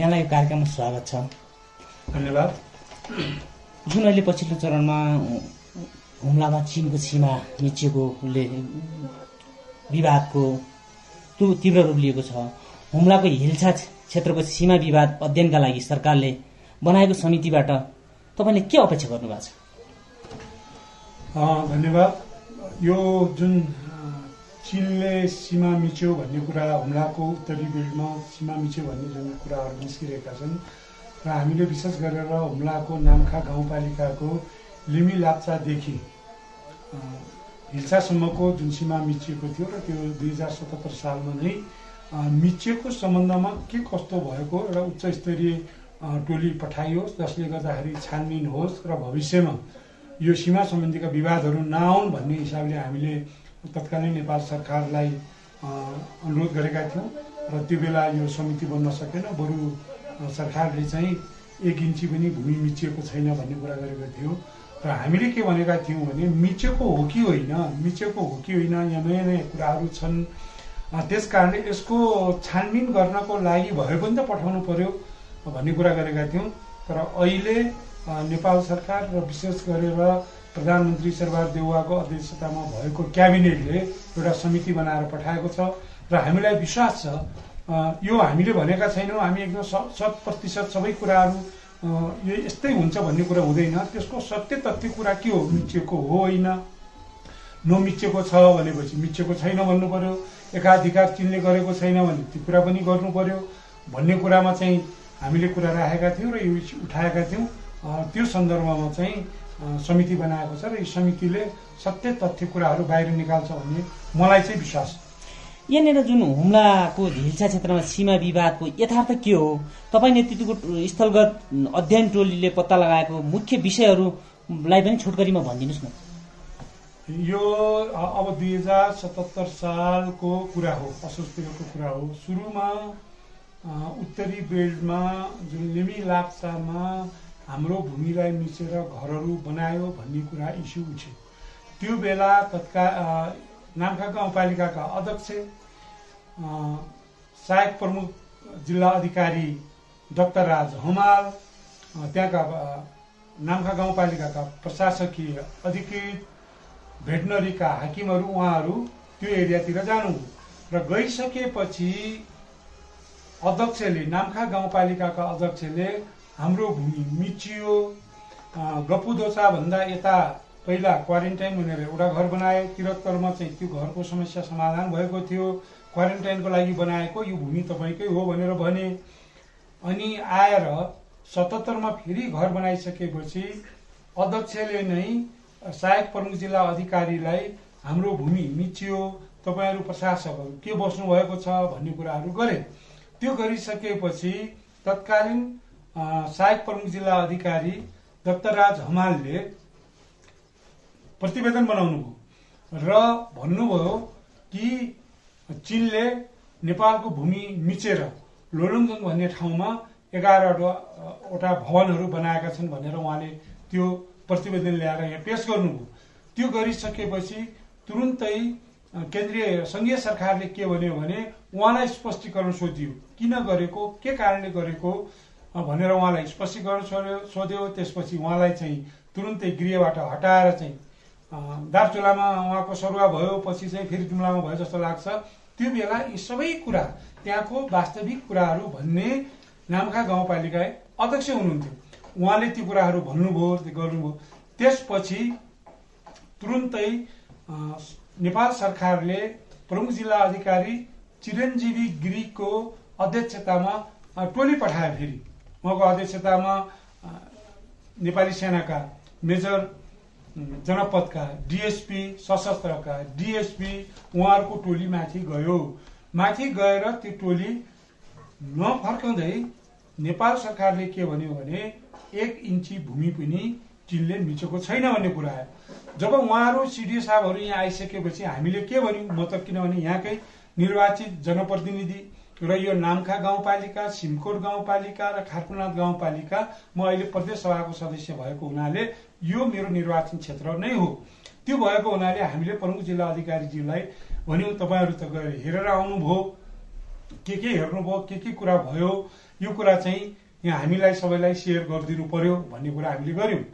यहाँलाई यो कार्यक्रममा स्वागत छ। धन्यवाद। जुन अहिले पछिल्लो चरणमा हुम्लामा चिनको सीमा मिचिएकोले विवादको तु- तीव्र रूप लिएको छ। हुम्लाको हिल्सा क्षेत्रको सीमा विवाद अध्ययनका लागि सरकारले बनाएको समितिबाट तपाईँले के अपेक्षा गर्नुभएको छ? धन्यवाद। यो जुन चिनले सीमा मिच्यो भन्ने कुरा हुम्लाको उत्तरी बेल्टमा सीमा मिच्यो भन्ने जुन कुराहरू निस्किरहेका छन् र हामीले विशेष गरेर हुम्लाको नाम्खा गाउँपालिकाको लिमी लाप्चादेखि हिल्सासम्मको जुन सीमा मिचिएको थियो र त्यो दुई हजार सतहत्तर सालमा नै मिचिएको सम्बन्धमा के कस्तो भएको एउटा उच्च स्तरीय टोली पठाइयोस् जसले गर्दाखेरि छानबिन होस् र भविष्यमा यो सीमा सम्बन्धीका विवादहरू नआउन् भन्ने हिसाबले हामीले तत्कालीन नेपाल सरकारलाई अनुरोध गरेका थियौँ र त्यो बेला यो समिति बन्न सकेन। बरु सरकारले चाहिँ एक इन्ची पनि भूमि मिचिएको छैन भन्ने कुरा गरेको थियो। र हामीले के भनेका थियौँ भने मिचेको हो कि होइन मिचेको हो कि होइन यहाँ नयाँ नयाँ कुराहरू छन्। त्यस कारणले यसको छानबिन गर्नको लागि भए पनि त पठाउनु पर्यो भन्ने कुरा गरेका थियौँ। तर अहिले नेपाल सरकार र विशेष गरेर प्रधानमन्त्री शेरबहादुर देउवाको अध्यक्षतामा भएको क्याबिनेटले एउटा समिति बनाएर पठाएको छ र हामीलाई विश्वास छ यो हामीले भनेका छैनौँ हामी एकदम शत प्रतिशत सबै कुराहरू यो यस्तै हुन्छ भन्ने कुरा हुँदैन। त्यसको सत्य तथ्य कुरा के हो? मिचिएको हो होइन। नमिचेको छ भनेपछि मिचेको छैन भन्नु पर्यो एकाधिकार चिनले गरेको छैन भने त्यो कुरा पनि गर्नु पर्यो भन्ने कुरामा चाहिँ हामीले कुरा राखेका थियौँ र यो उठाएका थियौँ। त्यो सन्दर्भमा चाहिँ समिति बनाएको छ र यो समितिले सत्य तथ्य कुराहरू बाहिर निकाल्छ भन्ने मलाई चाहिँ विश्वास यहाँनिर जुन हुम्लाको हिल्सा क्षेत्रमा सीमा विवादको यथार्थ के हो? तपाईँ नेतृत्वको स्थलगत अध्ययन टोलीले पत्ता लगाएको मुख्य विषयहरूलाई पनि छोटकरीमा भनिदिनुहोस् न। यो अब दुई हजार सतहत्तर सालको कुरा हो असोजतिरको कुरा हो। सुरुमा उत्तरी बेल्टमा जुन लिमी लाप्चामा हाम्रो भूमिलाई मिचेर घरहरू बनायो भन्ने कुरा इस्यु उठ्यो त्यो बेला तत्काल नाम्खा गाउँपालिकाका अध्यक्ष सहायक प्रमुख जिल्ला अधिकारी डाक्टर राज हमाल त्यहाँका नाम्खा गाउँपालिकाका प्रशासकीय अधिकृत भेटनरीका हाकिमहरू उहाँहरू त्यो एरियातिर जानु। र गइसकेपछि अध्यक्षले नाम्खा गाउँपालिकाका अध्यक्षले हाम्रो भूमि मिचियो भन्दा यता पहिला क्वारेन्टाइन भनेर एउटा घर बनाए तिरत्तरमा चाहिँ त्यो घरको समस्या समाधान भएको थियो। क्वारेन्टाइनको लागि बनाएको यो भूमि तपाईँकै हो भनेर भने। अनि आएर सतहत्तरमा फेरि घर बनाइसकेपछि अध्यक्षले नै सहायक प्रमुख जिल्ला अधिकारीलाई हाम्रो भूमि मिचियो तपाईँहरू प्रशासकहरू के बस्नु भएको छ भन्ने कुराहरू गरे। त्यो गरिसकेपछि तत्कालीन सहायक प्रमुख जिल्ला अधिकारी दत्तराज हमालले प्रतिवेदन बनाउनु भयो र भन्नुभयो कि चिनले नेपालको भूमि मिचेर लोलुङदुङ भन्ने ठाउँमा एघारवटा वटा भवनहरू बनाएका छन् भनेर उहाँले त्यो प्रतिवेदन ल्याएर यहाँ पेश गर्नुभयो। त्यो गरिसकेपछि तुरुन्तै केन्द्रीय सङ्घीय सरकारले के भन्यो भने उहाँलाई स्पष्टीकरण सोधियो। किन गरेको? के कारणले गरेको? भनेर उहाँलाई स्पष्टीकरण सोध्यो सोध्यो त्यसपछि उहाँलाई चाहिँ तुरुन्तै गृहबाट हटाएर चाहिँ दार्चुलामा उहाँको सरुवा भयो पछि चाहिँ फेरि जुम्लामा भयो जस्तो लाग्छ। त्यो बेला यी सबै कुरा त्यहाँको वास्तविक कुराहरू भन्ने नाम्खा गाउँपालिका अध्यक्ष हुनुहुन्थ्यो। उहाँले ती कुराहरू भन्नुभयो गर्नुभयो। त्यसपछि तुरुन्तै नेपाल सरकारले प्रमुख जिल्ला अधिकारी चिरञ्जीवी गिरीको अध्यक्षतामा टोली पठायो फेरि। उहाँको अध्यक्षतामा नेपाली सेनाका मेजर जनपदका डिएसपी सशस्त्रका डिएसपी उहाँहरूको टोली माथि गयो। माथि गएर त्यो टोली नफर्काउँदै नेपाल सरकारले के भन्यो भने एक इन्ची भूमि पनि चिनले मिचेको छैन भन्ने कुरा आयो। जब उहाँहरू सिडिओ साहबहरू यहाँ आइसकेपछि हामीले के भन्यौँ? म त किनभने यहाँकै निर्वाचित जनप्रतिनिधि र यो नाम्खा गाउँपालिका सिमकोट गाउँपालिका र खारकुनाथ गाउँपालिका म अहिले प्रदेश सभाको सदस्य भएको हुनाले यो मेरो निर्वाचन क्षेत्र नै हो। त्यो भएको हुनाले हामीले प्रमुख जिल्ला अधिकारीज्यूलाई भन्यौँ तपाईँहरू त गएर हेरेर आउनुभयो के के हेर्नुभयो के के कुरा भयो यो कुरा चाहिँ यहाँ हामीलाई सबैलाई सेयर गरिदिनु पर्यो भन्ने कुरा हामीले गऱ्यौँ।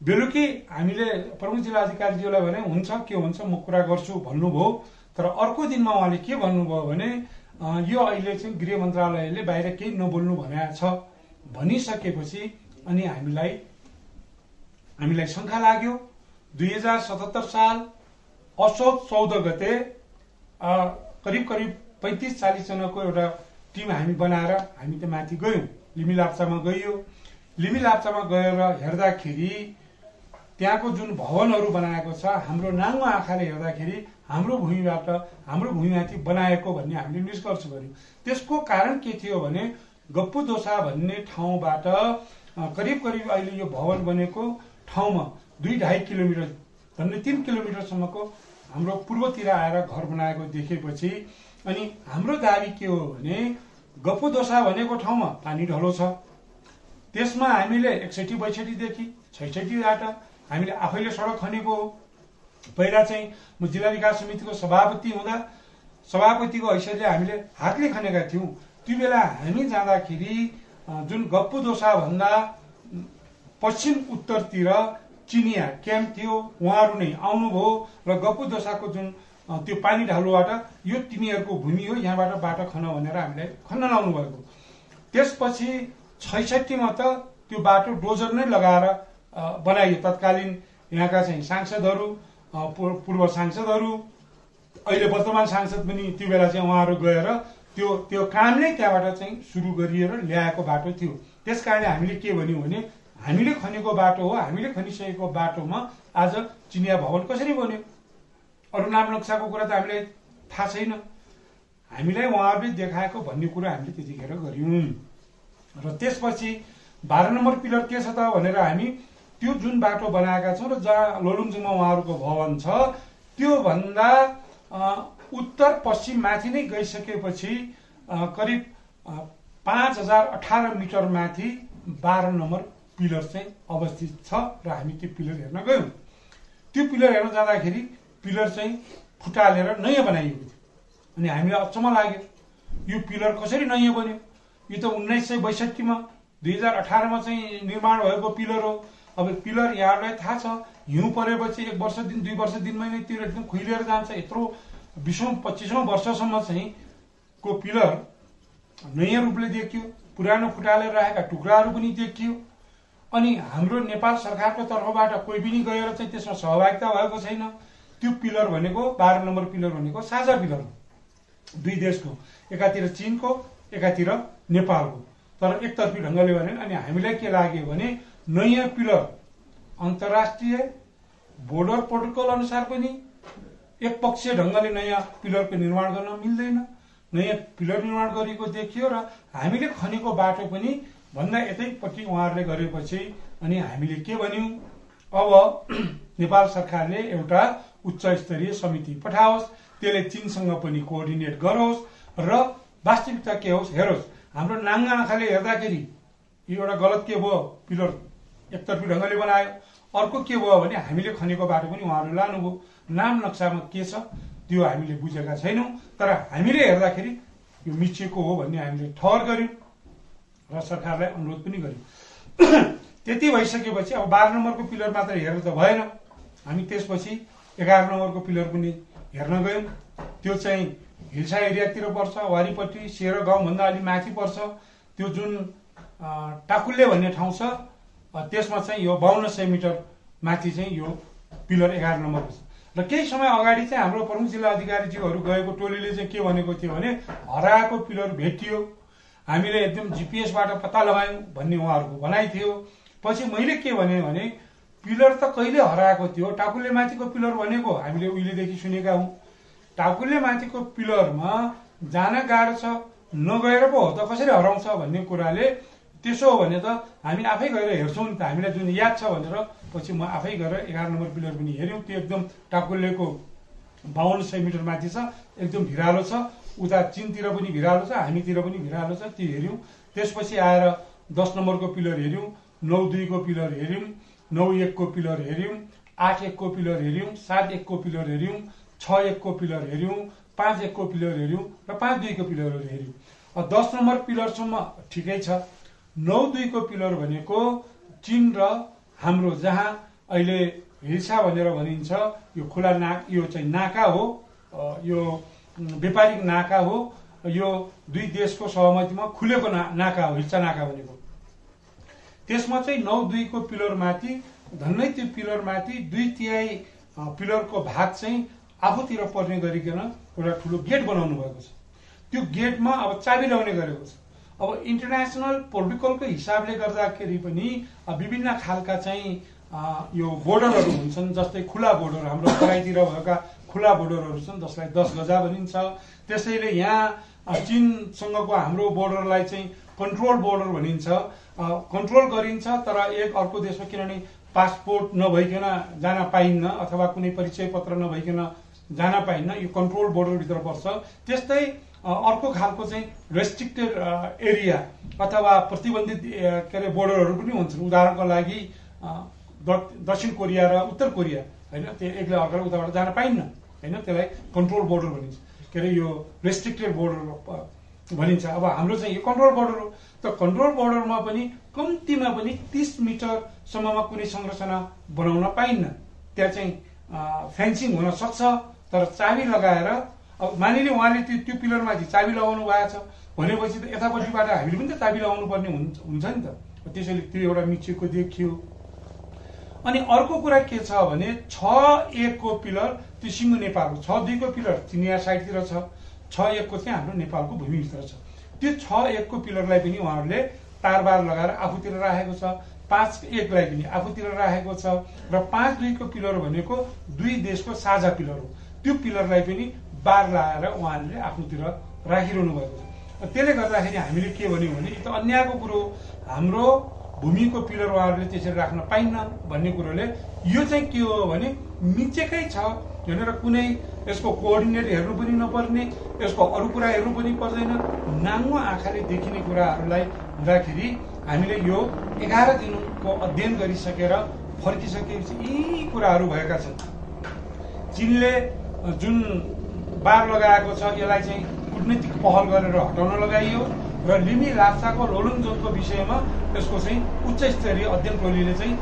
बेलुकी हामीले प्रमुख जिल्ला अधिकारीज्यूलाई भने हुन्छ के हुन्छ म कुरा गर्छु भन्नुभयो तर अर्को दिनमा उहाँले के भन्नुभयो भने यो अहिले चाहिँ गृह मन्त्रालयले बाहिर केही नबोल्नु भनेको छ। भनिसकेपछि अनि हामीलाई हामीलाई शङ्का लाग्यो। दुई हजार सतहत्तर साल असोज चौध गते करिब करिब पैँतिस चालिसजनाको एउटा टिम हामी बनाएर हामी त माथि गयौँ। लिमी लाप्चामा गइयो। लिमी लाप्चामा गएर हेर्दाखेरि त्यहाँको जुन भवनहरू बनाएको छ हाम्रो नाङ्गो आँखाले हेर्दाखेरि हाम्रो भूमिबाट हाम्रो भूमिमाथि बनाएको भन्ने हामीले निष्कर्ष गर्यौँ त्यसको कारण के थियो भने गप्पु दोसा भन्ने ठाउँबाट करिब करिब अहिले यो भवन बनेको ठाउँमा दुई ढाई किलोमिटर झन्डै तिन किलोमिटरसम्मको हाम्रो पूर्वतिर आएर घर बनाएको देखेपछि अनि हाम्रो दावी के हो भने गप्पु दोसा भनेको ठाउँमा पानी ढलो छ। त्यसमा हामीले एकसठी बैसठीदेखि छैसठीबाट हामीले आफैले सडक खनेको पहिला चाहिँ म जिल्ला विकास समितिको सभापति हुँदा सभापतिको हैसियतले हामीले हातले खनेका थियौँ। त्यो बेला हामी जाँदाखेरि जुन गप्पु दोसा भन्दा पश्चिम उत्तरतिर चिनिया क्याम्प थियो उहाँहरू नै आउनुभयो र गप्पु दोसाको जुन त्यो पानी ढालुबाट यो तिमीहरूको भूमि हो यहाँबाट बाटो खन भनेर हामीलाई खन्न लाउनु भएको त्यसपछि छैसठीमा त त्यो बाटो डोजर नै लगाएर बनाइयो। तत्कालीन यहाँका चाहिँ सांसदहरू पूर्व सांसदहरू अहिले वर्तमान सांसद पनि त्यो बेला चाहिँ उहाँहरू गएर त्यो त्यो काम नै त्यहाँबाट चाहिँ सुरु गरिएर ल्याएको बाटो थियो। त्यस कारणले हामीले के भन्यौँ भने हामीले खनेको बाटो हो हामीले खनिसकेको बाटोमा आज चिनिया भवन कसरी बन्यो? अरू नाम नक्साको कुरा त हामीलाई थाहा छैन। हामीलाई उहाँहरूले देखाएको भन्ने कुरा हामीले त्यतिखेर गऱ्यौँ र त्यसपछि बाह्र नम्बर पिलर के छ त भनेर हामी त्यो जुन बाटो बनाएका छौँ र जहाँ लोलुङजुङमा उहाँहरूको भवन छ त्योभन्दा उत्तर पश्चिम माथि नै गइसकेपछि करिब पाँच हजार अठार मिटर माथि बाह्र नम्बर पिलर चाहिँ अवस्थित छ र हामी त्यो पिलर हेर्न गयौँ। त्यो पिलर हेर्न जाँदाखेरि पिलर चाहिँ फुटालेर नयाँ बनाइएको थियो अनि हामीलाई अचम्म लाग्यो। यो पिलर कसरी नयाँ बन्यो? यो त उन्नाइस सय बैसठीमा दुई हजार अठारमा चाहिँ निर्माण भएको पिलर हो। अब पिलर यहाँहरूलाई थाहा छ हिउँ परेपछि एक वर्ष दिन दुई वर्ष दिनमै नै त्यो एकदम खुइलिएर जान्छ। यत्रो बिसौँ पच्चिसौँ वर्षसम्म चाहिँ को पिलर नयाँ रूपले देखियो पुरानो फुटालेर राखेका टुक्राहरू पनि देखियो। अनि हाम्रो नेपाल सरकारको तर्फबाट कोही पनि गएर चाहिँ त्यसमा सहभागिता भएको छैन। त्यो पिलर भनेको बाह्र नम्बर पिलर भनेको साझा पिलर हो। दुई देशको एकातिर चिनको एकातिर नेपालको। तर एकतर्फी ढङ्गले भने अनि हामीलाई के लाग्यो भने नयाँ पिलर अन्तर्राष्ट्रिय बोर्डर प्रोटोकल अनुसार पनि एकपक्षीय ढङ्गले नयाँ पिलरको निर्माण गर्न मिल्दैन। नयाँ पिलर निर्माण गरेको देखियो र हामीले खनेको बाटो पनि भन्दा यतैपट्टि उहाँहरूले गरेपछि अनि हामीले के भन्यौँ? अब नेपाल सरकारले एउटा उच्च स्तरीय समिति पठाओस् त्यसले चिनसँग पनि कोअर्डिनेट गरोस् र वास्तविकता के होस् हेरोस्। हाम्रो नाङ्गा आँखाले हेर्दाखेरि यो एउटा गलत के भयो? पिलर एकतर्फी ढङ्गले बनायो। अर्को के भयो भने हामीले खनेको बाटो पनि उहाँहरू लानुभयो। नाम नक्सामा के छ? त्यो हामीले बुझेका छैनौँ। तर हामीले हेर्दाखेरि यो मिचिएको हो भन्ने हामीले ठहर गर्यौँ र सरकारलाई अनुरोध पनि गर्यौँ। त्यति भइसकेपछि अब बाह्र नम्बरको पिलर मात्र हेरेर त भएन। हामी त्यसपछि एघार नम्बरको पिलर पनि हेर्न गयौँ। त्यो चाहिँ हिल्सा एरियातिर पर्छ वारिपट्टि सेर गाउँभन्दा अलिक माथि पर्छ। त्यो जुन टाकुल्ले भन्ने ठाउँ छ त्यसमा चाहिँ यो बाहन्न सय मिटर माथि चाहिँ यो पिलर एघार नम्बरको छ र केही समय अगाडि चाहिँ हाम्रो प्रमुख जिल्ला अधिकारीज्यूहरू गएको टोलीले चाहिँ के भनेको थियो भने हराएको पिलर भेटियो। हामीले एकदम जिपिएसबाट पत्ता लगायौँ भन्ने उहाँहरूको भनाइ थियो। पछि मैले के भने पिलर त कहिले हराएको थियो? टाकुले माथिको पिलर भनेको? हामीले उहिलेदेखि सुनेका हौँ। टाकुले माथिको पिलरमा जान गाह्रो छ नगएर पो हो त कसरी हराउँछ भन्ने कुराले त्यसो हो भने त हामी आफै गएर हेर्छौँ नि त हामीलाई जुन याद छ भनेर। पछि म आफै गएर एघार नम्बर पिलर पनि हेऱ्यौँ त्यो एकदम टाकुलेको बाहन्न सय मिटर माथि छ एकदम भिरालो छ। उता चिनतिर पनि भिरालो छ हामीतिर पनि भिरालो छ त्यो हेऱ्यौँ। त्यसपछि आएर दस नम्बरको पिलर हेऱ्यौँ नौ दुईको पिलर हेऱ्यौँ नौ एकको पिलर हेऱ्यौँ आठ एकको पिलर हेऱ्यौँ सात एकको पिलर हेऱ्यौँ छ एकको पिलर हेऱ्यौँ पाँच एकको पिलर हेऱ्यौँ र पाँच दुईको पिलरहरू हेऱ्यौँ। दस नम्बर पिलरसम्म ठिकै छ। नौ दुईको पिलर भनेको चिन र हाम्रो जहाँ अहिले हिल्सा भनेर भनिन्छ यो खुला नाक यो चाहिँ नाका हो यो व्यापारिक नाका हो यो दुई देशको सहमतिमा खुलेको ना नाका हो हिल्सा नाका भनेको। त्यसमा चाहिँ नौ दुईको पिलरमाथि धन्नै त्यो पिलरमाथि दुई तिहाई पिलरको भाग चाहिँ आफूतिर पर्ने गरिकन एउटा ठुलो गेट बनाउनु भएको छ। त्यो गेटमा अब चाबी लगाउने गरेको छ। अब इन्टरनेसनल प्रोटोकलको हिसाबले गर्दाखेरि पनि विभिन्न खालका चाहिँ यो बोर्डरहरू हुन्छन् जस्तै खुला बोर्डर हाम्रो तराईतिर भएका खुला बोर्डरहरू छन् जसलाई दस गजा भनिन्छ। त्यसैले यहाँ चिनसँगको हाम्रो बोर्डरलाई चाहिँ कन्ट्रोल बोर्डर भनिन्छ। कन्ट्रोल गरिन्छ तर एक अर्को देशमा किनभने पासपोर्ट नभइकन जान पाइन्न अथवा कुनै परिचय पत्र नभइकन जान पाइन्न यो कन्ट्रोल बोर्डरभित्र पर्छ। त्यस्तै अर्को खालको चाहिँ रेस्ट्रिक्टेड एरिया अथवा प्रतिबन्धित के अरे बोर्डरहरू पनि हुन्छन्। उदाहरणको लागि दक्षिण कोरिया र उत्तर कोरिया होइन? त्यो एकले अर्कालाई उताबाट जान पाइन्न होइन? त्यसलाई कन्ट्रोल बोर्डर भनिन्छ। के अरे यो रेस्ट्रिक्टेड बोर्डर भनिन्छ। अब हाम्रो चाहिँ यो कन्ट्रोल बोर्डर हो। त कन्ट्रोल बोर्डरमा पनि कम्तीमा पनि तिस मिटरसम्ममा कुनै संरचना बनाउन पाइन्न। त्यहाँ चाहिँ फेन्सिङ हुन सक्छ। तर चाबी लगाएर अब मानिले उहाँले त्यो त्यो पिलरमाथि चाबी लगाउनु भएको छ। भनेपछि त यतापट्टिबाट हामीले पनि त चाबी लगाउनु पर्ने हुन्छ नि त। त्यसैले त्यो एउटा मिचिएको देखियो। अनि अर्को कुरा के छ भने छ एकको पिलर त्यो सिङ्गो नेपालको छ दुईको पिलर चिनिया साइडतिर छ छ एकको चाहिँ हाम्रो नेपालको भूमिभित्र छ। त्यो छ एकको पिलरलाई पनि उहाँहरूले तारबार लगाएर आफूतिर राखेको छ पाँच एकलाई पनि आफूतिर राखेको छ र पाँच दुईको पिलर भनेको दुई देशको साझा पिलर हो। त्यो पिलरलाई पनि बार लगाएर उहाँहरूले आफ्नोतिर राखिरहनु भएको छ। त्यसले गर्दाखेरि हामीले के भन्यौँ भने यो त अन्यायको कुरो हाम्रो भूमिको पिलर उहाँहरूले त्यसरी राख्न पाइन्न भन्ने कुरोले यो चाहिँ के हो भने मिचेकै छ। भनेर कुनै यसको कोअर्डिनेट हेर्नु पनि नपर्ने यसको अरू कुरा हेर्नु पनि पर्दैन। नाङ्गो आँखाले देखिने कुराहरूलाई हुँदाखेरि हामीले यो एघार दिनको अध्ययन गरिसकेर फर्किसकेपछि यी कुराहरू भएका छन्। चिनले जुन बार लगाएको छ यसलाई चाहिँ कुटनीतिक पहल गरेर हटाउन लगाइयो र लिमी लाप्साको लोलुङजोङको विषयमा यसको चाहिँ उच्च स्तरीय अध्ययन टोलीले चाहिँ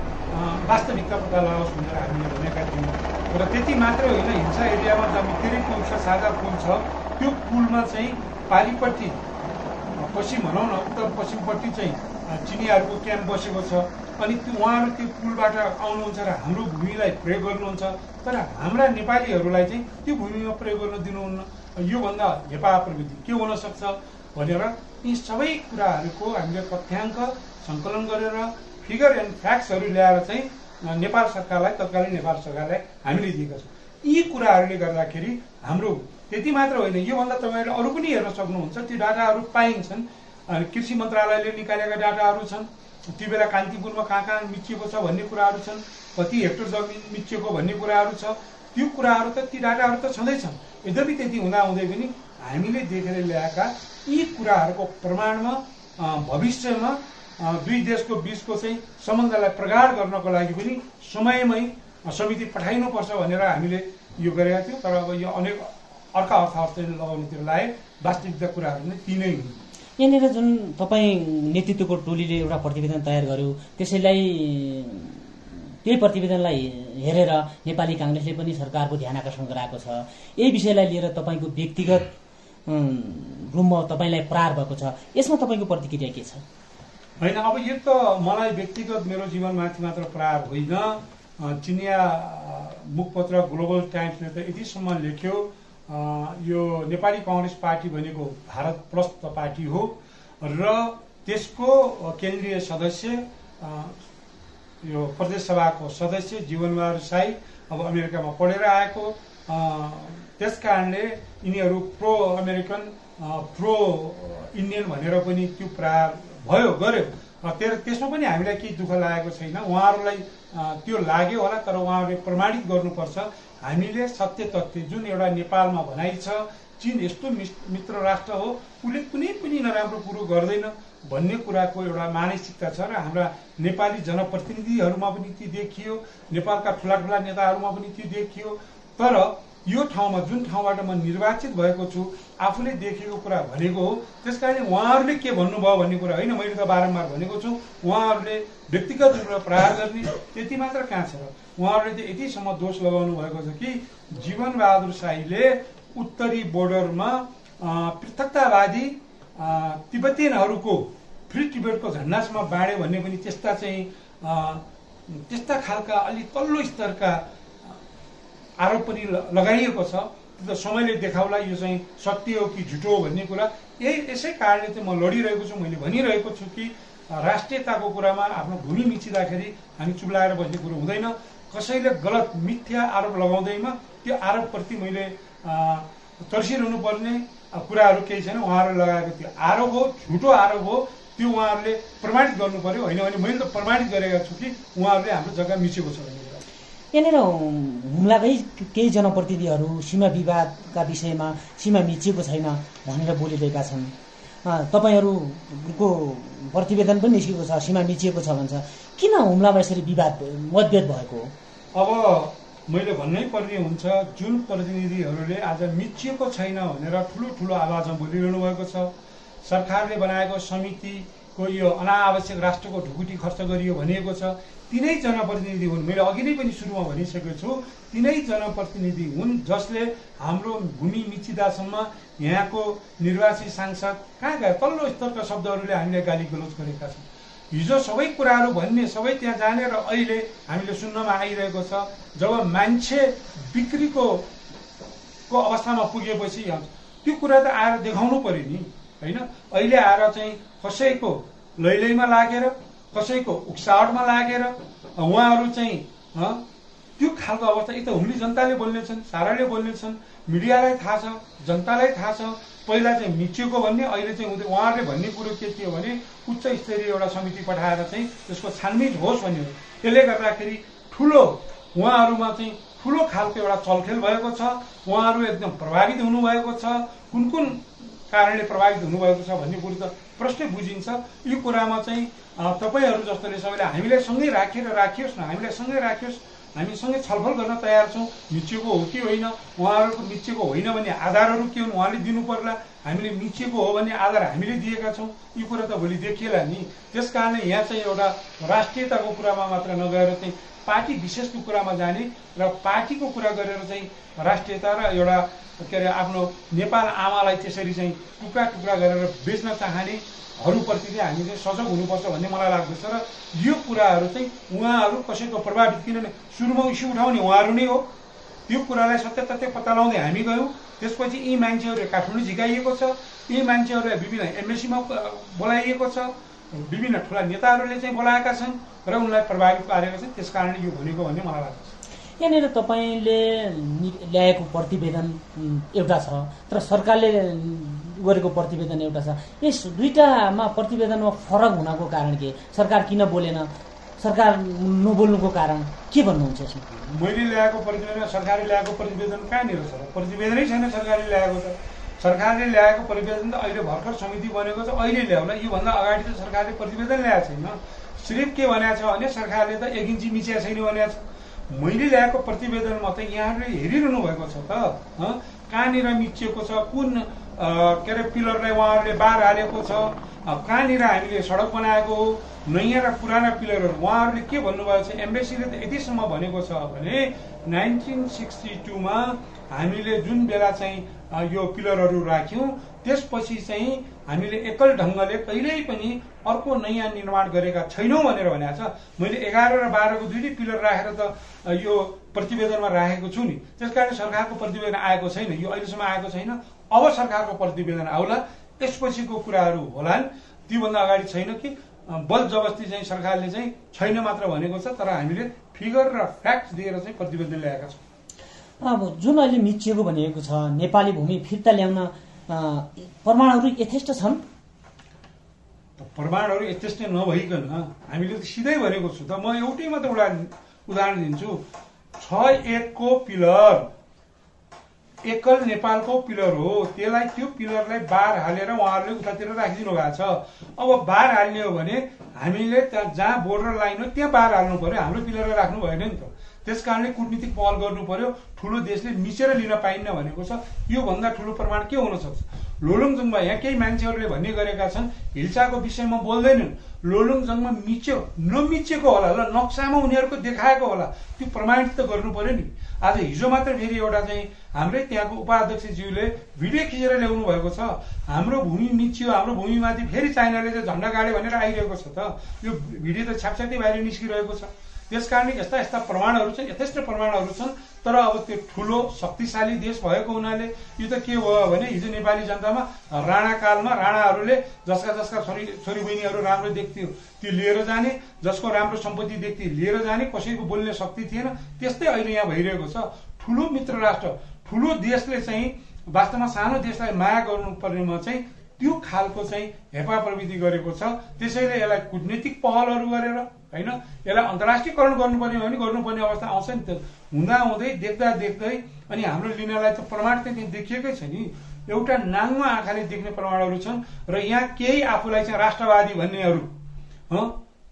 वास्तविकता पत्ता लगाओस् भनेर हामीले भनेका थियौँ। र त्यति मात्रै होइन हिंसा एरियामा जब धेरै पुल छ साझा पुल छ त्यो पुलमा चाहिँ पारिपट्टि पश्चिम भनौँ न उत्तर पश्चिमपट्टि चाहिँ चिनियाहरूको क्याम्प बसेको छ अनि त्यो उहाँहरू त्यो पुलबाट आउनुहुन्छ र हाम्रो भूमिलाई प्रयोग गर्नुहुन्छ तर हाम्रा नेपालीहरूलाई चाहिँ त्यो भूमिमा प्रयोग गर्न दिनुहुन्न योभन्दा हेपा प्रविधि के हुन सक्छ भनेर यी सबै कुराहरूको हामीले तथ्याङ्क सङ्कलन गरेर फिगर एन्ड फ्याक्ट्सहरू ल्याएर चाहिँ नेपाल सरकारलाई तत्कालीन नेपाल सरकारलाई हामीले दिएका छौँ। यी कुराहरूले गर्दाखेरि हाम्रो त्यति मात्र होइन योभन्दा तपाईँहरूले अरू पनि हेर्न सक्नुहुन्छ त्यो डाटाहरू पाइन्छन्। कृषि मन्त्रालयले निकालेका डाटाहरू छन्। त्यो बेला कान्तिपुरमा कहाँ कहाँ मिचिएको छ भन्ने कुराहरू छन् कति हेक्टर जमिन मिचिएको भन्ने कुराहरू छ। त्यो कुराहरू त ती डाटाहरू त छँदैछन् यद्यपि त्यति हुँदा हुँदै पनि हामीले देखेर ल्याएका यी कुराहरूको प्रमाणमा भविष्यमा दुई देशको बिचको चाहिँ सम्बन्धलाई प्रगाड गर्नको लागि पनि समयमै समिति पठाइनुपर्छ भनेर हामीले यो गरेका थियौँ। तर अब यो अनेक अर्का अर्थ लगाउनुतिर लाए वास्तविकता कुराहरू नै ती नै हुन्। यहाँनिर जुन तपाईँ नेतृत्वको टोलीले एउटा प्रतिवेदन तयार गर्यो त्यसैलाई त्यही प्रतिवेदनलाई हेरेर नेपाली काङ्ग्रेसले पनि सरकारको ध्यान आकर्षण गराएको छ। यही विषयलाई लिएर तपाईँको व्यक्तिगत रूपमा तपाईँलाई प्रहार भएको छ। यसमा तपाईँको प्रतिक्रिया के छ? होइन अब यो त मलाई व्यक्तिगत मेरो जीवनमाथि मात्र प्रहार होइन। चिनिया मुखपत्र ग्लोबल टाइम्सले त यतिसम्म लेख्यो। यो नेपाली कङ्ग्रेस पार्टी भनेको भारत प्रस्त पार्टी हो र त्यसको केन्द्रीय सदस्य यो प्रदेश सभाको सदस्य जीवनबहादुर साई अब अमेरिकामा पढेर आएको। त्यस कारणले यिनीहरू प्रो अमेरिकन प्रो इन्डियन भनेर पनि त्यो प्रहार भयो गर्यो त्यो त्यसमा पनि हामीलाई केही दुःख लागेको छैन। उहाँहरूलाई त्यो लाग्यो होला तर उहाँहरूले प्रमाणित गर्नुपर्छ। हामीले सत्य तथ्य जुन एउटा नेपालमा भनाइ छ चिन यस्तो मित्र राष्ट्र हो उसले कुनै पनि नराम्रो कुरो गर्दैन भन्ने कुराको एउटा मानसिकता छ र हाम्रा नेपाली जनप्रतिनिधिहरूमा पनि त्यो देखियो नेपालका ठुला ठुला नेताहरूमा पनि त्यो देखियो। तर यो ठाउँमा जुन ठाउँबाट म निर्वाचित भएको छु आफूले देखेको कुरा भनेको हो त्यस कारण उहाँहरूले के भन्नुभयो भन्ने कुरा होइन मैले त बारम्बार भनेको छु उहाँहरूले व्यक्तिगत रूपमा प्रहार गर्ने त्यति मात्र कहाँ छ र? उहाँहरूले चाहिँ यतिसम्म दोष लगाउनु भएको छ कि जीवनबहादुर शाहीले उत्तरी बोर्डरमा पृथकतावादी तिब्बतीयनहरूको फ्री टिबेटको झन्डासम्म बाँड्यो भन्ने पनि त्यस्ता चाहिँ त्यस्ता खालका अलिक तल्लो स्तरका आरोप पनि लगाइएको छ। त्यो समयले देखाउला यो चाहिँ सत्य हो कि झुटो हो भन्ने कुरा। यही यसै कारणले चाहिँ म लडिरहेको छु मैले भनिरहेको छु कि राष्ट्रियताको कुरामा आफ्नो भूमि मिचिँदाखेरि हामी चुब्लाएर बस्ने कुरो हुँदैन। कसैले गलत मिथ्या आरोप लगाउँदैमा त्यो आरोपप्रति मैले तर्सिरहनु पर्ने कुराहरू केही छैन। उहाँहरूले लगाएको त्यो आरोप हो झुटो आरोप हो। त्यो उहाँहरूले प्रमाणित गर्नु पर्यो होइन भने मैले त प्रमाणित गरेका छु कि उहाँहरूले हाम्रो जग्गा मिचेको छ यहाँनिर हुम्लाकै केही जनप्रतिनिधिहरू सीमा विवादका विषयमा सीमा मिचिएको छैन भनेर बोलिरहेका छन्। तपाईँहरूको प्रतिवेदन पनि निस्केको छ सीमा मिचिएको छ भन्छ। किन हुम्लामा यसरी विवाद मतभेद भएको अब मैले भन्नै पर्ने हुन्छ जुन प्रतिनिधिहरूले आज मिचिएको छैन भनेर ठुलो ठुलो आवाजमा बोलिरहनु भएको छ सरकारले बनाएको समितिको यो अनावश्यक राष्ट्रको ढुकुटी खर्च गरियो भनिएको छ तिनै जनप्रतिनिधि हुन्। मैले अघि नै पनि सुरुमा भनिसकेको छु तिनै जनप्रतिनिधि हुन् जसले हाम्रो भूमि मिचिदासम्म यहाँको निर्वाचित सांसद कहाँ गए? तल्लो स्तरका शब्दहरूले हामीले गाली गलोच गरेका छौँ हिजो सबै कुराहरू भन्ने सबै त्यहाँ जाने र अहिले हामीले सुन्नमा आइरहेको छ जब मान्छे बिक्रीको को अवस्थामा पुगेपछि त्यो कुरा त आएर देखाउनु पर्यो नि होइन? अहिले आएर चाहिँ कसैको लैलैमा लागेर कसैको उक्सावटमा लागेर उहाँहरू चाहिँ त्यो खालको अवस्था। एक त हुम्ली जनताले बोल्नेछन् साराले बोल्नेछन् मिडियालाई थाहा छ जनतालाई थाहा छ। पहिला चाहिँ मिचिएको भन्ने अहिले चाहिँ हुँदै उहाँहरूले भन्ने कुरो के थियो भने उच्च स्तरीय एउटा समिति पठाएर चाहिँ त्यसको छानबिन होस् भन्ने हो त्यसले गर्दाखेरि ठुलो उहाँहरूमा चाहिँ ठुलो खालको एउटा चलखेल भएको छ। उहाँहरू एकदम प्रभावित हुनुभएको छ। कुन कुन कारणले प्रभावित हुनुभएको छ भन्ने कुरो त प्रश्न बुझिन्छ यो कुरामा चाहिँ तपाईँहरू जस्तोले सबैले हामीलाई सँगै राखेर राखियोस् न हामीलाई सँगै राखियोस् हामी सँगै छलफल गर्न तयार छौँ मिचिएको हो कि होइन उहाँहरूको मिचिएको होइन भन्ने आधारहरू के हुन् उहाँले दिनु पर्ला हामीले मिचिएको हो भन्ने आधार हामीले दिएका छौँ यो कुरा त भोलि देखिएला नि। त्यस कारणले यहाँ चाहिँ एउटा राष्ट्रियताको कुरामा मात्र नगएर चाहिँ पार्टी विशेषको कुरामा जाने र पार्टीको कुरा गरेर चाहिँ राष्ट्रियता र एउटा के अरे आफ्नो नेपाल आमालाई त्यसरी चाहिँ टुक्रा टुक्रा गरेर बेच्न चाहने हरूप्रति चाहिँ हामी चाहिँ सजग हुनुपर्छ भन्ने मलाई लाग्दछ र यो कुराहरू चाहिँ उहाँहरू कसैको प्रभावित किनभने सुरुमा इस्यु उठाउने उहाँहरू नै हो। त्यो कुरालाई सत्य तथ्य पत्ता लगाउँदै हामी गयौँ। त्यसपछि यी मान्छेहरू काठमाडौँ झिकाइएको छ। यी मान्छेहरूलाई विभिन्न एमएसीमा बोलाइएको छ। विभिन्न ठुला नेताहरूले चाहिँ बोलाएका छन् र उनलाई प्रभावित पारेका छन् त्यस कारणले यो भनेको भन्ने मलाई लाग्छ यहाँनिर तपाईँले ल्याएको प्रतिवेदन एउटा छ तर सरकारले गरेको प्रतिवेदन एउटा छ। यस दुईटामा प्रतिवेदनमा फरक हुनको कारण के? सरकार किन बोलेन? सरकार नबोल्नुको कारण के भन्नुहुन्छ यसमा? मैले ल्याएको प्रतिवेदन सरकारले ल्याएको प्रतिवेदन कहाँनिर छ? प्रतिवेदनै छैन सरकारले ल्याएको त। सरकारले ल्याएको प्रतिवेदन त अहिले भर्खर समिति बनेको छ अहिले ल्याउला योभन्दा अगाडि त सरकारले प्रतिवेदन ल्याएको छैन। सिर्फ के भनेको छ भने सरकारले त एक इन्ची मिचिया छैन भनेको छ। मैले ल्याएको प्रतिवेदनमा त यहाँहरूले हेरिरहनु भएको छ त कहाँनिर मिचिएको छ? कुन के अरे पिलरलाई उहाँहरूले बार हालेको छ? कहाँनिर हामीले सडक बनाएको हो? नयाँ र पुराना पिलरहरू। उहाँहरूले के भन्नुभएको छ? एम्बेसीले त यतिसम्म भनेको छ भने नाइन्टिन सिक्सटी टूमा हामीले जुन बेला चाहिँ यो पिलरहरू राख्यौँ। त्यसपछि चाहिँ हामीले एकल ढङ्गले कहिल्यै पनि अर्को नयाँ निर्माण गरेका छैनौँ भनेर भनेको छ। मैले एघार र बाह्रको दुइटै पिलर राखेर त यो प्रतिवेदनमा राखेको छु नि। त्यस कारण सरकारको प्रतिवेदन आएको छैन। यो अहिलेसम्म आएको छैन। अब सरकारको प्रतिवेदन आउला। त्यसपछिको कुराहरू होलान्। त्योभन्दा अगाडि छैन कि बल जबस्ती चाहिँ सरकारले चाहिँ छैन मात्र भनेको छ तर हामीले फिगर र फ्याक्ट दिएर चाहिँ प्रतिवेदन ल्याएका छौँ। अब जुन अहिले मिचिएको भनिएको छ नेपाली भूमि फिर्ता ल्याउन प्रमाणहरू यथेष्ट छन्? प्रमाणहरू यथेष्ट नभइकन हामीले त सिधै भनेको छु त म एउटै मात्र एउटा उदाहरण दिन्छु। छ एकको पिलर एकल नेपालको पिलर हो त्यसलाई त्यो पिलरलाई बार हालेर उहाँहरूले उतातिर राखिदिनु भएको छ। अब बार हाल्ने भने हामीले त्यहाँ जहाँ बोर्डर लाइन हो त्यहाँ बार हाल्नु पर्यो हाम्रो पिलर राख्नु भएन नि त। त्यस कारणले कुटनीतिक पहल गर्नु पर्यो। ठुलो देशले मिचेर लिन पाइन्न भनेको छ। योभन्दा ठुलो प्रमाण के हुन सक्छ? लोलुङजुङमा यहाँ केही मान्छेहरूले भन्ने गरेका छन् हिल्साको विषयमा बोल्दैनन्। लोलुङजङमा मिच्यो नमिचेको होला ल नक्सामा उनीहरूको देखाएको होला। त्यो प्रमाणित त गर्नु पर्यो नि। आज हिजो मात्र फेरि एउटा चाहिँ हाम्रै त्यहाँको उपाध्यक्षज्यूले भिडियो खिचेर ल्याउनु भएको छ। हाम्रो भूमि मिचियो हाम्रो भूमिमाथि फेरि चाइनाले चाहिँ झन्डा गाड्यो भनेर आइरहेको छ त। यो भिडियो त छ्यापछ्याप्ती बाहिर निस्किरहेको छ। त्यस कारणले यस्ता यस्ता प्रमाणहरू छन् यथेष्ट प्रमाणहरू छन् तर अब त्यो ठुलो शक्तिशाली देश भएको हुनाले यो त के भयो भने हिजो नेपाली जनतामा राणाकालमा राणाहरूले जसका जसका छोरी छोरी बहिनीहरू राम्रो देख्थ्यो त्यो लिएर जाने जसको राम्रो सम्पत्ति देख्थ्यो लिएर जाने कसैको बोल्ने शक्ति थिएन त्यस्तै अहिले यहाँ भइरहेको छ। ठुलो मित्र राष्ट्र ठुलो देशले चाहिँ वास्तवमा सानो देशलाई माया गर्नुपर्नेमा चाहिँ त्यो खालको चाहिँ हेपा प्रविधि गरेको छ। त्यसैले यसलाई कुटनीतिक पहलहरू गरेर होइन? यसलाई अन्तर्राष्ट्रियकरण गर्नुपर्ने भने गर्नुपर्ने अवस्था आउँछ नि त। हुँदा हुँदै देख्दा देख्दै अनि हाम्रो लिनलाई त प्रमाण त्यहाँ देखिएकै छ नि। एउटा नाङ्गो आँखाले देख्ने प्रमाणहरू छन् र यहाँ केही आफूलाई चाहिँ राष्ट्रवादी भन्नेहरू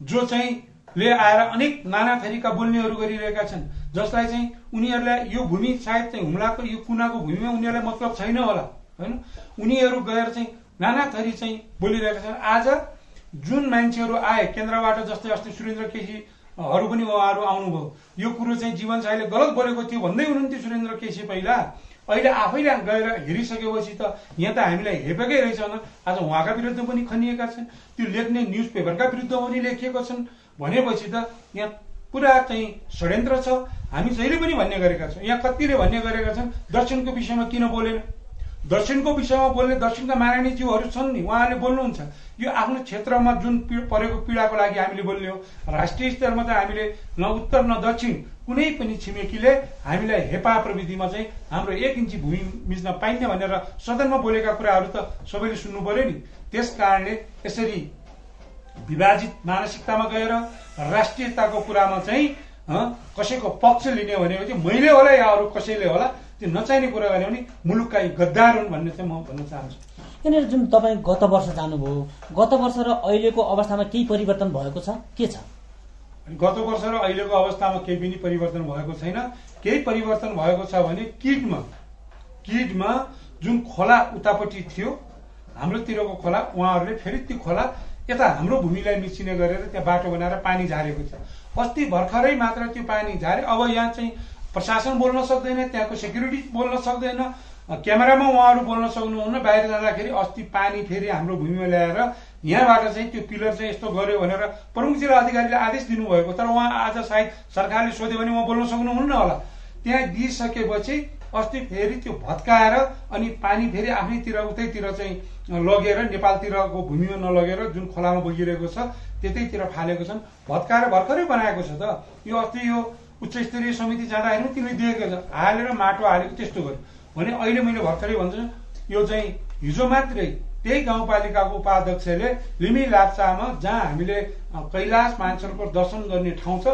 जो चाहिँ ले आएर अनेक नाना थरीका बोल्नेहरू गरिरहेका छन् जसलाई चाहिँ उनीहरूलाई यो भूमि सायद चाहिँ हुम्लाको यो कुनाको भूमिमा उनीहरूलाई मतलब छैन होला होइन? उनीहरू गएर चाहिँ नाना थरी चाहिँ बोलिरहेका छन्। आज जुन मान्छेहरू आए केन्द्रबाट जस्तै अस्ति सुरेन्द्र केसीहरू पनि उहाँहरू आउनुभयो यो कुरो चाहिँ जीवन साईले गलत बोलेको थियो भन्दै हुनुहुन्थ्यो सुरेन्द्र केसी पहिला। अहिले आफैले गएर हेरिसकेपछि त यहाँ त हामीलाई हेपेकै रहेछ भने आज उहाँका विरुद्ध पनि खनिएका छन्। त्यो लेख्ने न्युज पेपरका विरुद्ध पनि लेखिएको छन्। भनेपछि त यहाँ पुरा चाहिँ षड्यन्त्र छ। हामी जहिले पनि भन्ने गरेका छौँ। यहाँ कतिले भन्ने गरेका छन् दर्शनको विषयमा किन बोलेन? दक्षिणको विषयमा बोल्ने दक्षिणका मारायणीज्यूहरू छन् नि उहाँहरूले बोल्नुहुन्छ। यो आफ्नो क्षेत्रमा जुन परेको पीडाको लागि हामीले बोल्ने हो राष्ट्रिय स्तरमा त हामीले न उत्तर न दक्षिण कुनै पनि छिमेकीले हामीलाई हेपा प्रविधिमा चाहिँ हाम्रो एक इन्ची भूमि मिच्न पाइन्न भनेर सदनमा बोलेका कुराहरू त सबैले सुन्नु पर्यो नि। त्यस कारणले यसरी विभाजित मानसिकतामा गएर राष्ट्रियताको कुरामा चाहिँ कसैको पक्ष लिने भनेको चाहिँ मैले होला या अरू कसैले होला त्यो नचाहिने कुरा गऱ्यो भने मुलुकका गद्दार हुन् भन्ने चाहिँ म भन्न चाहन्छु। यहाँनिर जुन तपाईँ गत वर्ष जानुभयो गत वर्ष र अहिलेको अवस्थामा केही परिवर्तन भएको छ? के छ? गत वर्ष र अहिलेको अवस्थामा केही पनि परिवर्तन भएको छैन। केही परिवर्तन भएको छ भने किटमा किटमा जुन खोला उतापट्टि थियो हाम्रोतिरको खोला उहाँहरूले फेरि त्यो खोला यता हाम्रो भूमिलाई मिचिने गरेर त्यहाँ बाटो बनाएर पानी झारेको छ। अस्ति भर्खरै मात्र त्यो पानी झारे अब यहाँ चाहिँ प्रशासन बोल्न सक्दैन त्यहाँको सेक्युरिटी बोल्न सक्दैन क्यामेरामा उहाँहरू बोल्न सक्नुहुन्न। बाहिर जाँदाखेरि अस्ति पानी फेरि हाम्रो भूमिमा ल्याएर यहाँबाट चाहिँ त्यो पिलर चाहिँ यस्तो गर्यो भनेर प्रमुख जिल्ला अधिकारीले आदेश दिनुभएको तर उहाँ आज सायद सरकारले सोध्यो भने उहाँ बोल्न सक्नुहुन्न होला। त्यहाँ दिइसकेपछि अस्ति फेरि त्यो भत्काएर अनि पानी फेरि आफ्नैतिर उतैतिर चाहिँ लगेर नेपालतिरको भूमिमा नलगेर जुन खोलामा बगिरहेको छ त्यतैतिर फालेको छन्। भत्काएर भर्खरै बनाएको छ त। यो अस्ति यो उच्च स्तरीय समिति जाँदाखेरि तिमीले दिएको छ हालेर माटो हालेको त्यस्तो गर्यो। भने अहिले मैले भर्खरै भन्छु यो चाहिँ हिजो मात्रै त्यही गाउँपालिकाको उपाध्यक्षले लिमी लाप्चामा जहाँ हामीले कैलाश मान्छेहरूको दर्शन गर्ने ठाउँ छ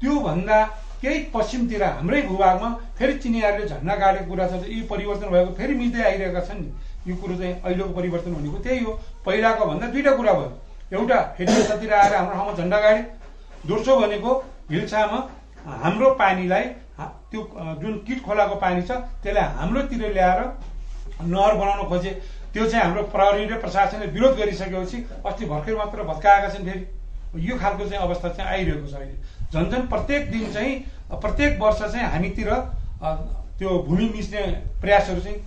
त्योभन्दा केही पश्चिमतिर हाम्रै भूभागमा फेरि चिनियाहरूले झन्डा गाडेको कुरा छ यी परिवर्तन भएको फेरि मिल्दै आइरहेका छन् नि। यो कुरो चाहिँ अहिलेको परिवर्तन भनेको त्यही हो। पहिलाको भन्दा दुईवटा कुरा भयो। एउटा फेरि आएर हाम्रो ठाउँमा झन्डा गाडे। दोस्रो भनेको हिल्सामा हाम्रो पानीलाई त्यो जुन किट खोलाको पानी छ त्यसलाई हाम्रोतिर ल्याएर नहर बनाउन खोजे। त्यो चाहिँ हाम्रो प्रहरी र प्रशासनले विरोध गरिसकेपछि अस्ति भर्खर मात्र भत्काएका छन् फेरि। यो खालको चाहिँ अवस्था चाहिँ आइरहेको छ अहिले। झन् झन् प्रत्येक दिन चाहिँ प्रत्येक वर्ष चाहिँ हामीतिर त्यो भूमि मिच्ने प्रयासहरू चाहिँ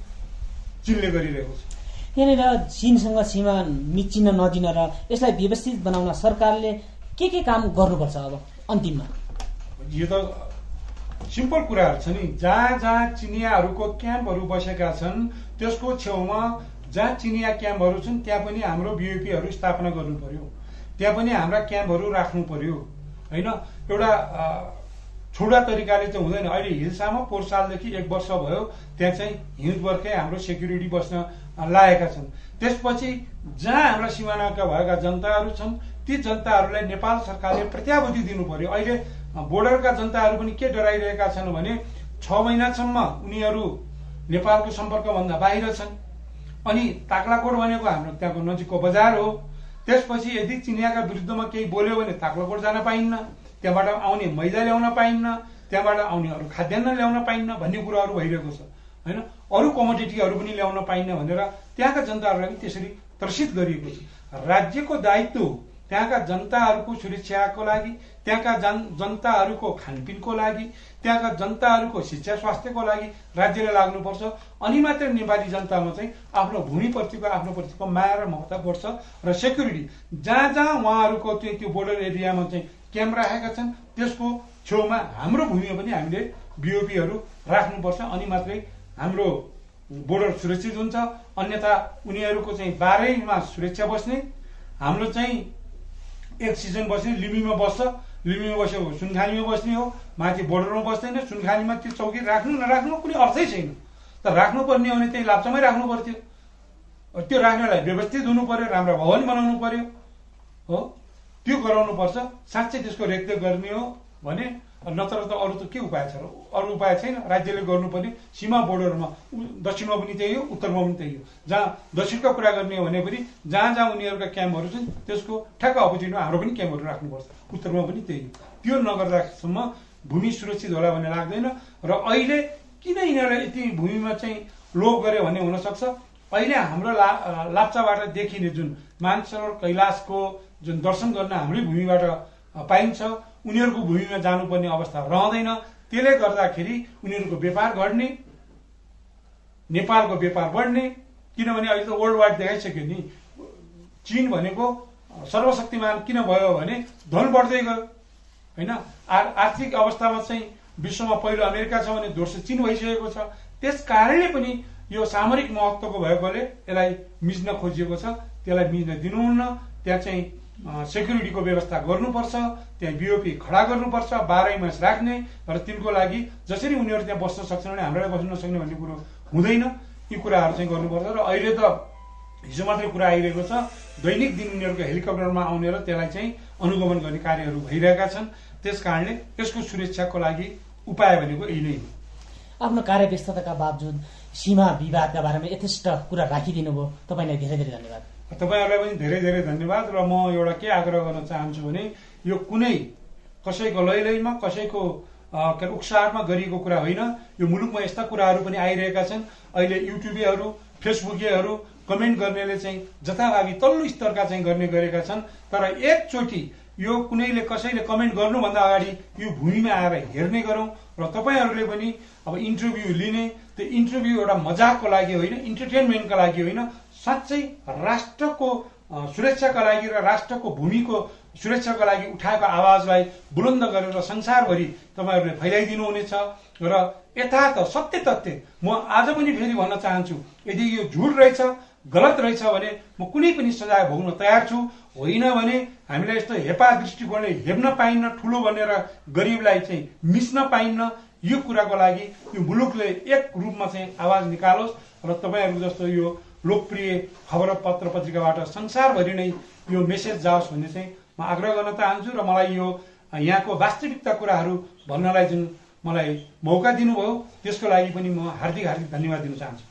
चिनले गरिरहेको छ। यहाँनिर चिनसँग सीमा मिचिन नदिन र यसलाई व्यवस्थित बनाउन सरकारले के के काम गर्नुपर्छ अब अन्तिममा? यो त सिम्पल कुराहरू छ नि। जहाँ जहाँ चिनियाहरूको क्याम्पहरू बसेका छन् त्यसको छेउमा जहाँ चिनिया क्याम्पहरू छन् त्यहाँ पनि हाम्रो बिओपीहरू स्थापना गर्नु पर्यो। त्यहाँ पनि हाम्रा क्याम्पहरू राख्नु पर्यो। होइन? एउटा छुडा तरिकाले चाहिँ हुँदैन। अहिले हिल्सामा पोहोर सालदेखि एक वर्ष भयो त्यहाँ चाहिँ हिउँदवर्कै हाम्रो सेक्युरिटी बस्न लागेका छन्। त्यसपछि जहाँ हाम्रा सिमानाका भएका जनताहरू छन् ती जनताहरूलाई नेपाल सरकारले प्रत्याभूति दिनु पर्यो। अहिले बोर्डरका जनताहरू पनि के डराइरहेका छन् भने छ महिनासम्म उनीहरू नेपालको सम्पर्कभन्दा बाहिर छन्। अनि ताक्लाकोट भनेको हाम्रो त्यहाँको नजिकको बजार हो। त्यसपछि यदि चिनियाका विरुद्धमा केही बोल्यो भने ताक्लाकोट जान पाइन्न त्यहाँबाट आउने मैदा ल्याउन पाइन्न त्यहाँबाट आउने अरू खाद्यान्न ल्याउन पाइन्न भन्ने कुराहरू भइरहेको छ। होइन? अरू कमोडिटीहरू पनि ल्याउन पाइन्न भनेर त्यहाँका जनताहरूलाई त्यसरी त्रसित गरिएको छ। राज्यको दायित्व त्यहाँका जनताहरूको सुरक्षाको लागि त्यहाँका जन जनताहरूको खानपिनको लागि त्यहाँका जनताहरूको शिक्षा स्वास्थ्यको लागि राज्यले लाग्नुपर्छ। अनि मात्रै नेपाली जनतामा चाहिँ आफ्नो भूमिप्रतिको आफ्नो प्रतिको माया र महत्त्व बढ्छ। र सेक्युरिटी जहाँ जहाँ उहाँहरूको चाहिँ त्यो बोर्डर एरियामा चाहिँ क्याम्प राखेका छन् त्यसको छेउमा हाम्रो भूमिमा पनि हामीले बिओपीहरू राख्नुपर्छ। अनि मात्रै हाम्रो बोर्डर सुरक्षित हुन्छ। अन्यथा उनीहरूको चाहिँ बाह्रैमा सुरक्षा बस्ने। हाम्रो चाहिँ एक सिजन बस्ने लिम्बीमा बस्छ लिम्बीमा बस्यो सुनखानीमा बस्ने हो माथि बोर्डरमा बस्दैन सुनखानीमा त्यो चौकी राख्नु नराख्नु कुनै अर्थै छैन। तर राख्नुपर्ने हो भने त्यही लाप्चामै राख्नु पर्थ्यो। त्यो राख्नलाई व्यवस्थित हुनु पर्यो राम्रो भवन बनाउनु पर्यो हो? त्यो गराउनु पर्छ साँच्चै त्यसको रेखदेख गर्ने हो भने नत्र त अरू त के उपाय छ र अरू उपाय छैन। राज्यले गर्नुपर्ने सीमा बोर्डरमा दक्षिणमा पनि त्यही हो उत्तरमा पनि त्यही हो। जहाँ दक्षिणको कुरा गर्ने हो भने पनि जहाँ जहाँ उनीहरूका क्याम्पहरू छन् त्यसको ठ्याक्क अपोजिटमा हाम्रो पनि क्याम्पहरू राख्नुपर्छ। उत्तरमा पनि त्यही हो। त्यो नगर्दासम्म भूमि सुरक्षित होला भन्ने लाग्दैन र अहिले किन यिनीहरूले यति भूमिमा चाहिँ लोभ गर्यो भन्ने हुनसक्छ? अहिले हाम्रो ला लाप्चाबाट देखिने जुन मानसरोवर कैलाशको जुन दर्शन गर्न हाम्रै भूमिबाट पाइन्छ उनीहरूको भूमिमा जानुपर्ने अवस्था रहँदैन। त्यसले गर्दाखेरि उनीहरूको व्यापार घट्ने नेपालको व्यापार बढ्ने किनभने अहिले त वर्ल्ड वाइड देखाइसक्यो नि। चिन भनेको सर्वशक्तिमान किन भयो भने धन बढ्दै गयो होइन? आर्थिक अवस्थामा चाहिँ विश्वमा पहिलो अमेरिका छ भने दोस्रो चिन भइसकेको छ। त्यस कारणले पनि यो सामरिक महत्त्वको भएकोले यसलाई मिच्न खोजिएको छ। त्यसलाई मिच्न दिनुहुन्न। त्यहाँ चाहिँ सेक्युरिटीको व्यवस्था गर्नुपर्छ त्यहाँ बिओपी खडा गर्नुपर्छ बाह्रै मास राख्ने र तिनको लागि जसरी उनीहरू त्यहाँ बस्न सक्छन् भने हामीलाई बस्न नसक्ने भन्ने कुरो हुँदैन। यी कुराहरू चाहिँ गर्नुपर्छ र अहिले त हिजो मात्रै कुरा आइरहेको छ दैनिक दिन उनीहरूको हेलिकप्टरमा आउने र त्यसलाई चाहिँ अनुगमन गर्ने कार्यहरू भइरहेका छन्। त्यस कारणले यसको सुरक्षाको लागि उपाय भनेको यही नै हो। आफ्नो कार्य व्यस्तताका बावजुद सीमा विवादका बारेमा यथेष्ट कुरा राखिदिनु भयो तपाईँलाई धेरै धेरै धन्यवाद। तपाईँहरूलाई पनि धेरै धेरै धन्यवाद र म एउटा के आग्रह गर्न चाहन्छु भने यो कुनै कसैको लैलैमा कसैको के अरे उक्सारमा गरिएको कुरा होइन। यो मुलुकमा यस्ता कुराहरू पनि आइरहेका छन्। अहिले युट्युबेहरू फेसबुकेहरू कमेन्ट गर्नेले चाहिँ जथाभावी तल्लो स्तरका चाहिँ गर्ने गरेका छन्। तर एकचोटि यो कुनैले कसैले कमेन्ट गर्नुभन्दा अगाडि यो भूमिमा आएर हेर्ने गरौँ र तपाईँहरूले पनि अब इन्टरभ्यू लिने त्यो इन्टरभ्यू एउटा मजाकको लागि होइन इन्टरटेनमेन्टको लागि होइन साँच्चै राष्ट्रको सुरक्षाका लागि र राष्ट्रको भूमिको सुरक्षाको लागि उठाएको आवाजलाई बुलन्द गरेर संसारभरि तपाईँहरूले फैलाइदिनु हुनेछ र यथार्थ सत्य तथ्य म आज पनि फेरि भन्न चाहन्छु यदि यो झुट रहेछ गलत रहेछ भने म कुनै पनि सजाय भोग्न तयार छु। होइन भने हामीलाई यस्तो हेपा दृष्टिकोणले हेर्न पाइन्न ठुलो भनेर गरिबलाई चाहिँ मिच्न पाइन्न। यो कुराको लागि यो मुलुकले एक रूपमा चाहिँ आवाज निकालोस् र तपाईँहरू जस्तो यो लोकप्रिय खबर पत्र पत्रिकाबाट संसारभरि नै यो मेसेज जाओस् भन्ने चाहिँ म आग्रह गर्न चाहन्छु र मलाई यो यहाँको वास्तविकता कुराहरू भन्नलाई जुन मलाई मौका दिनुभयो त्यसको लागि पनि म हार्दिक हार्दिक धन्यवाद दिन चाहन्छु।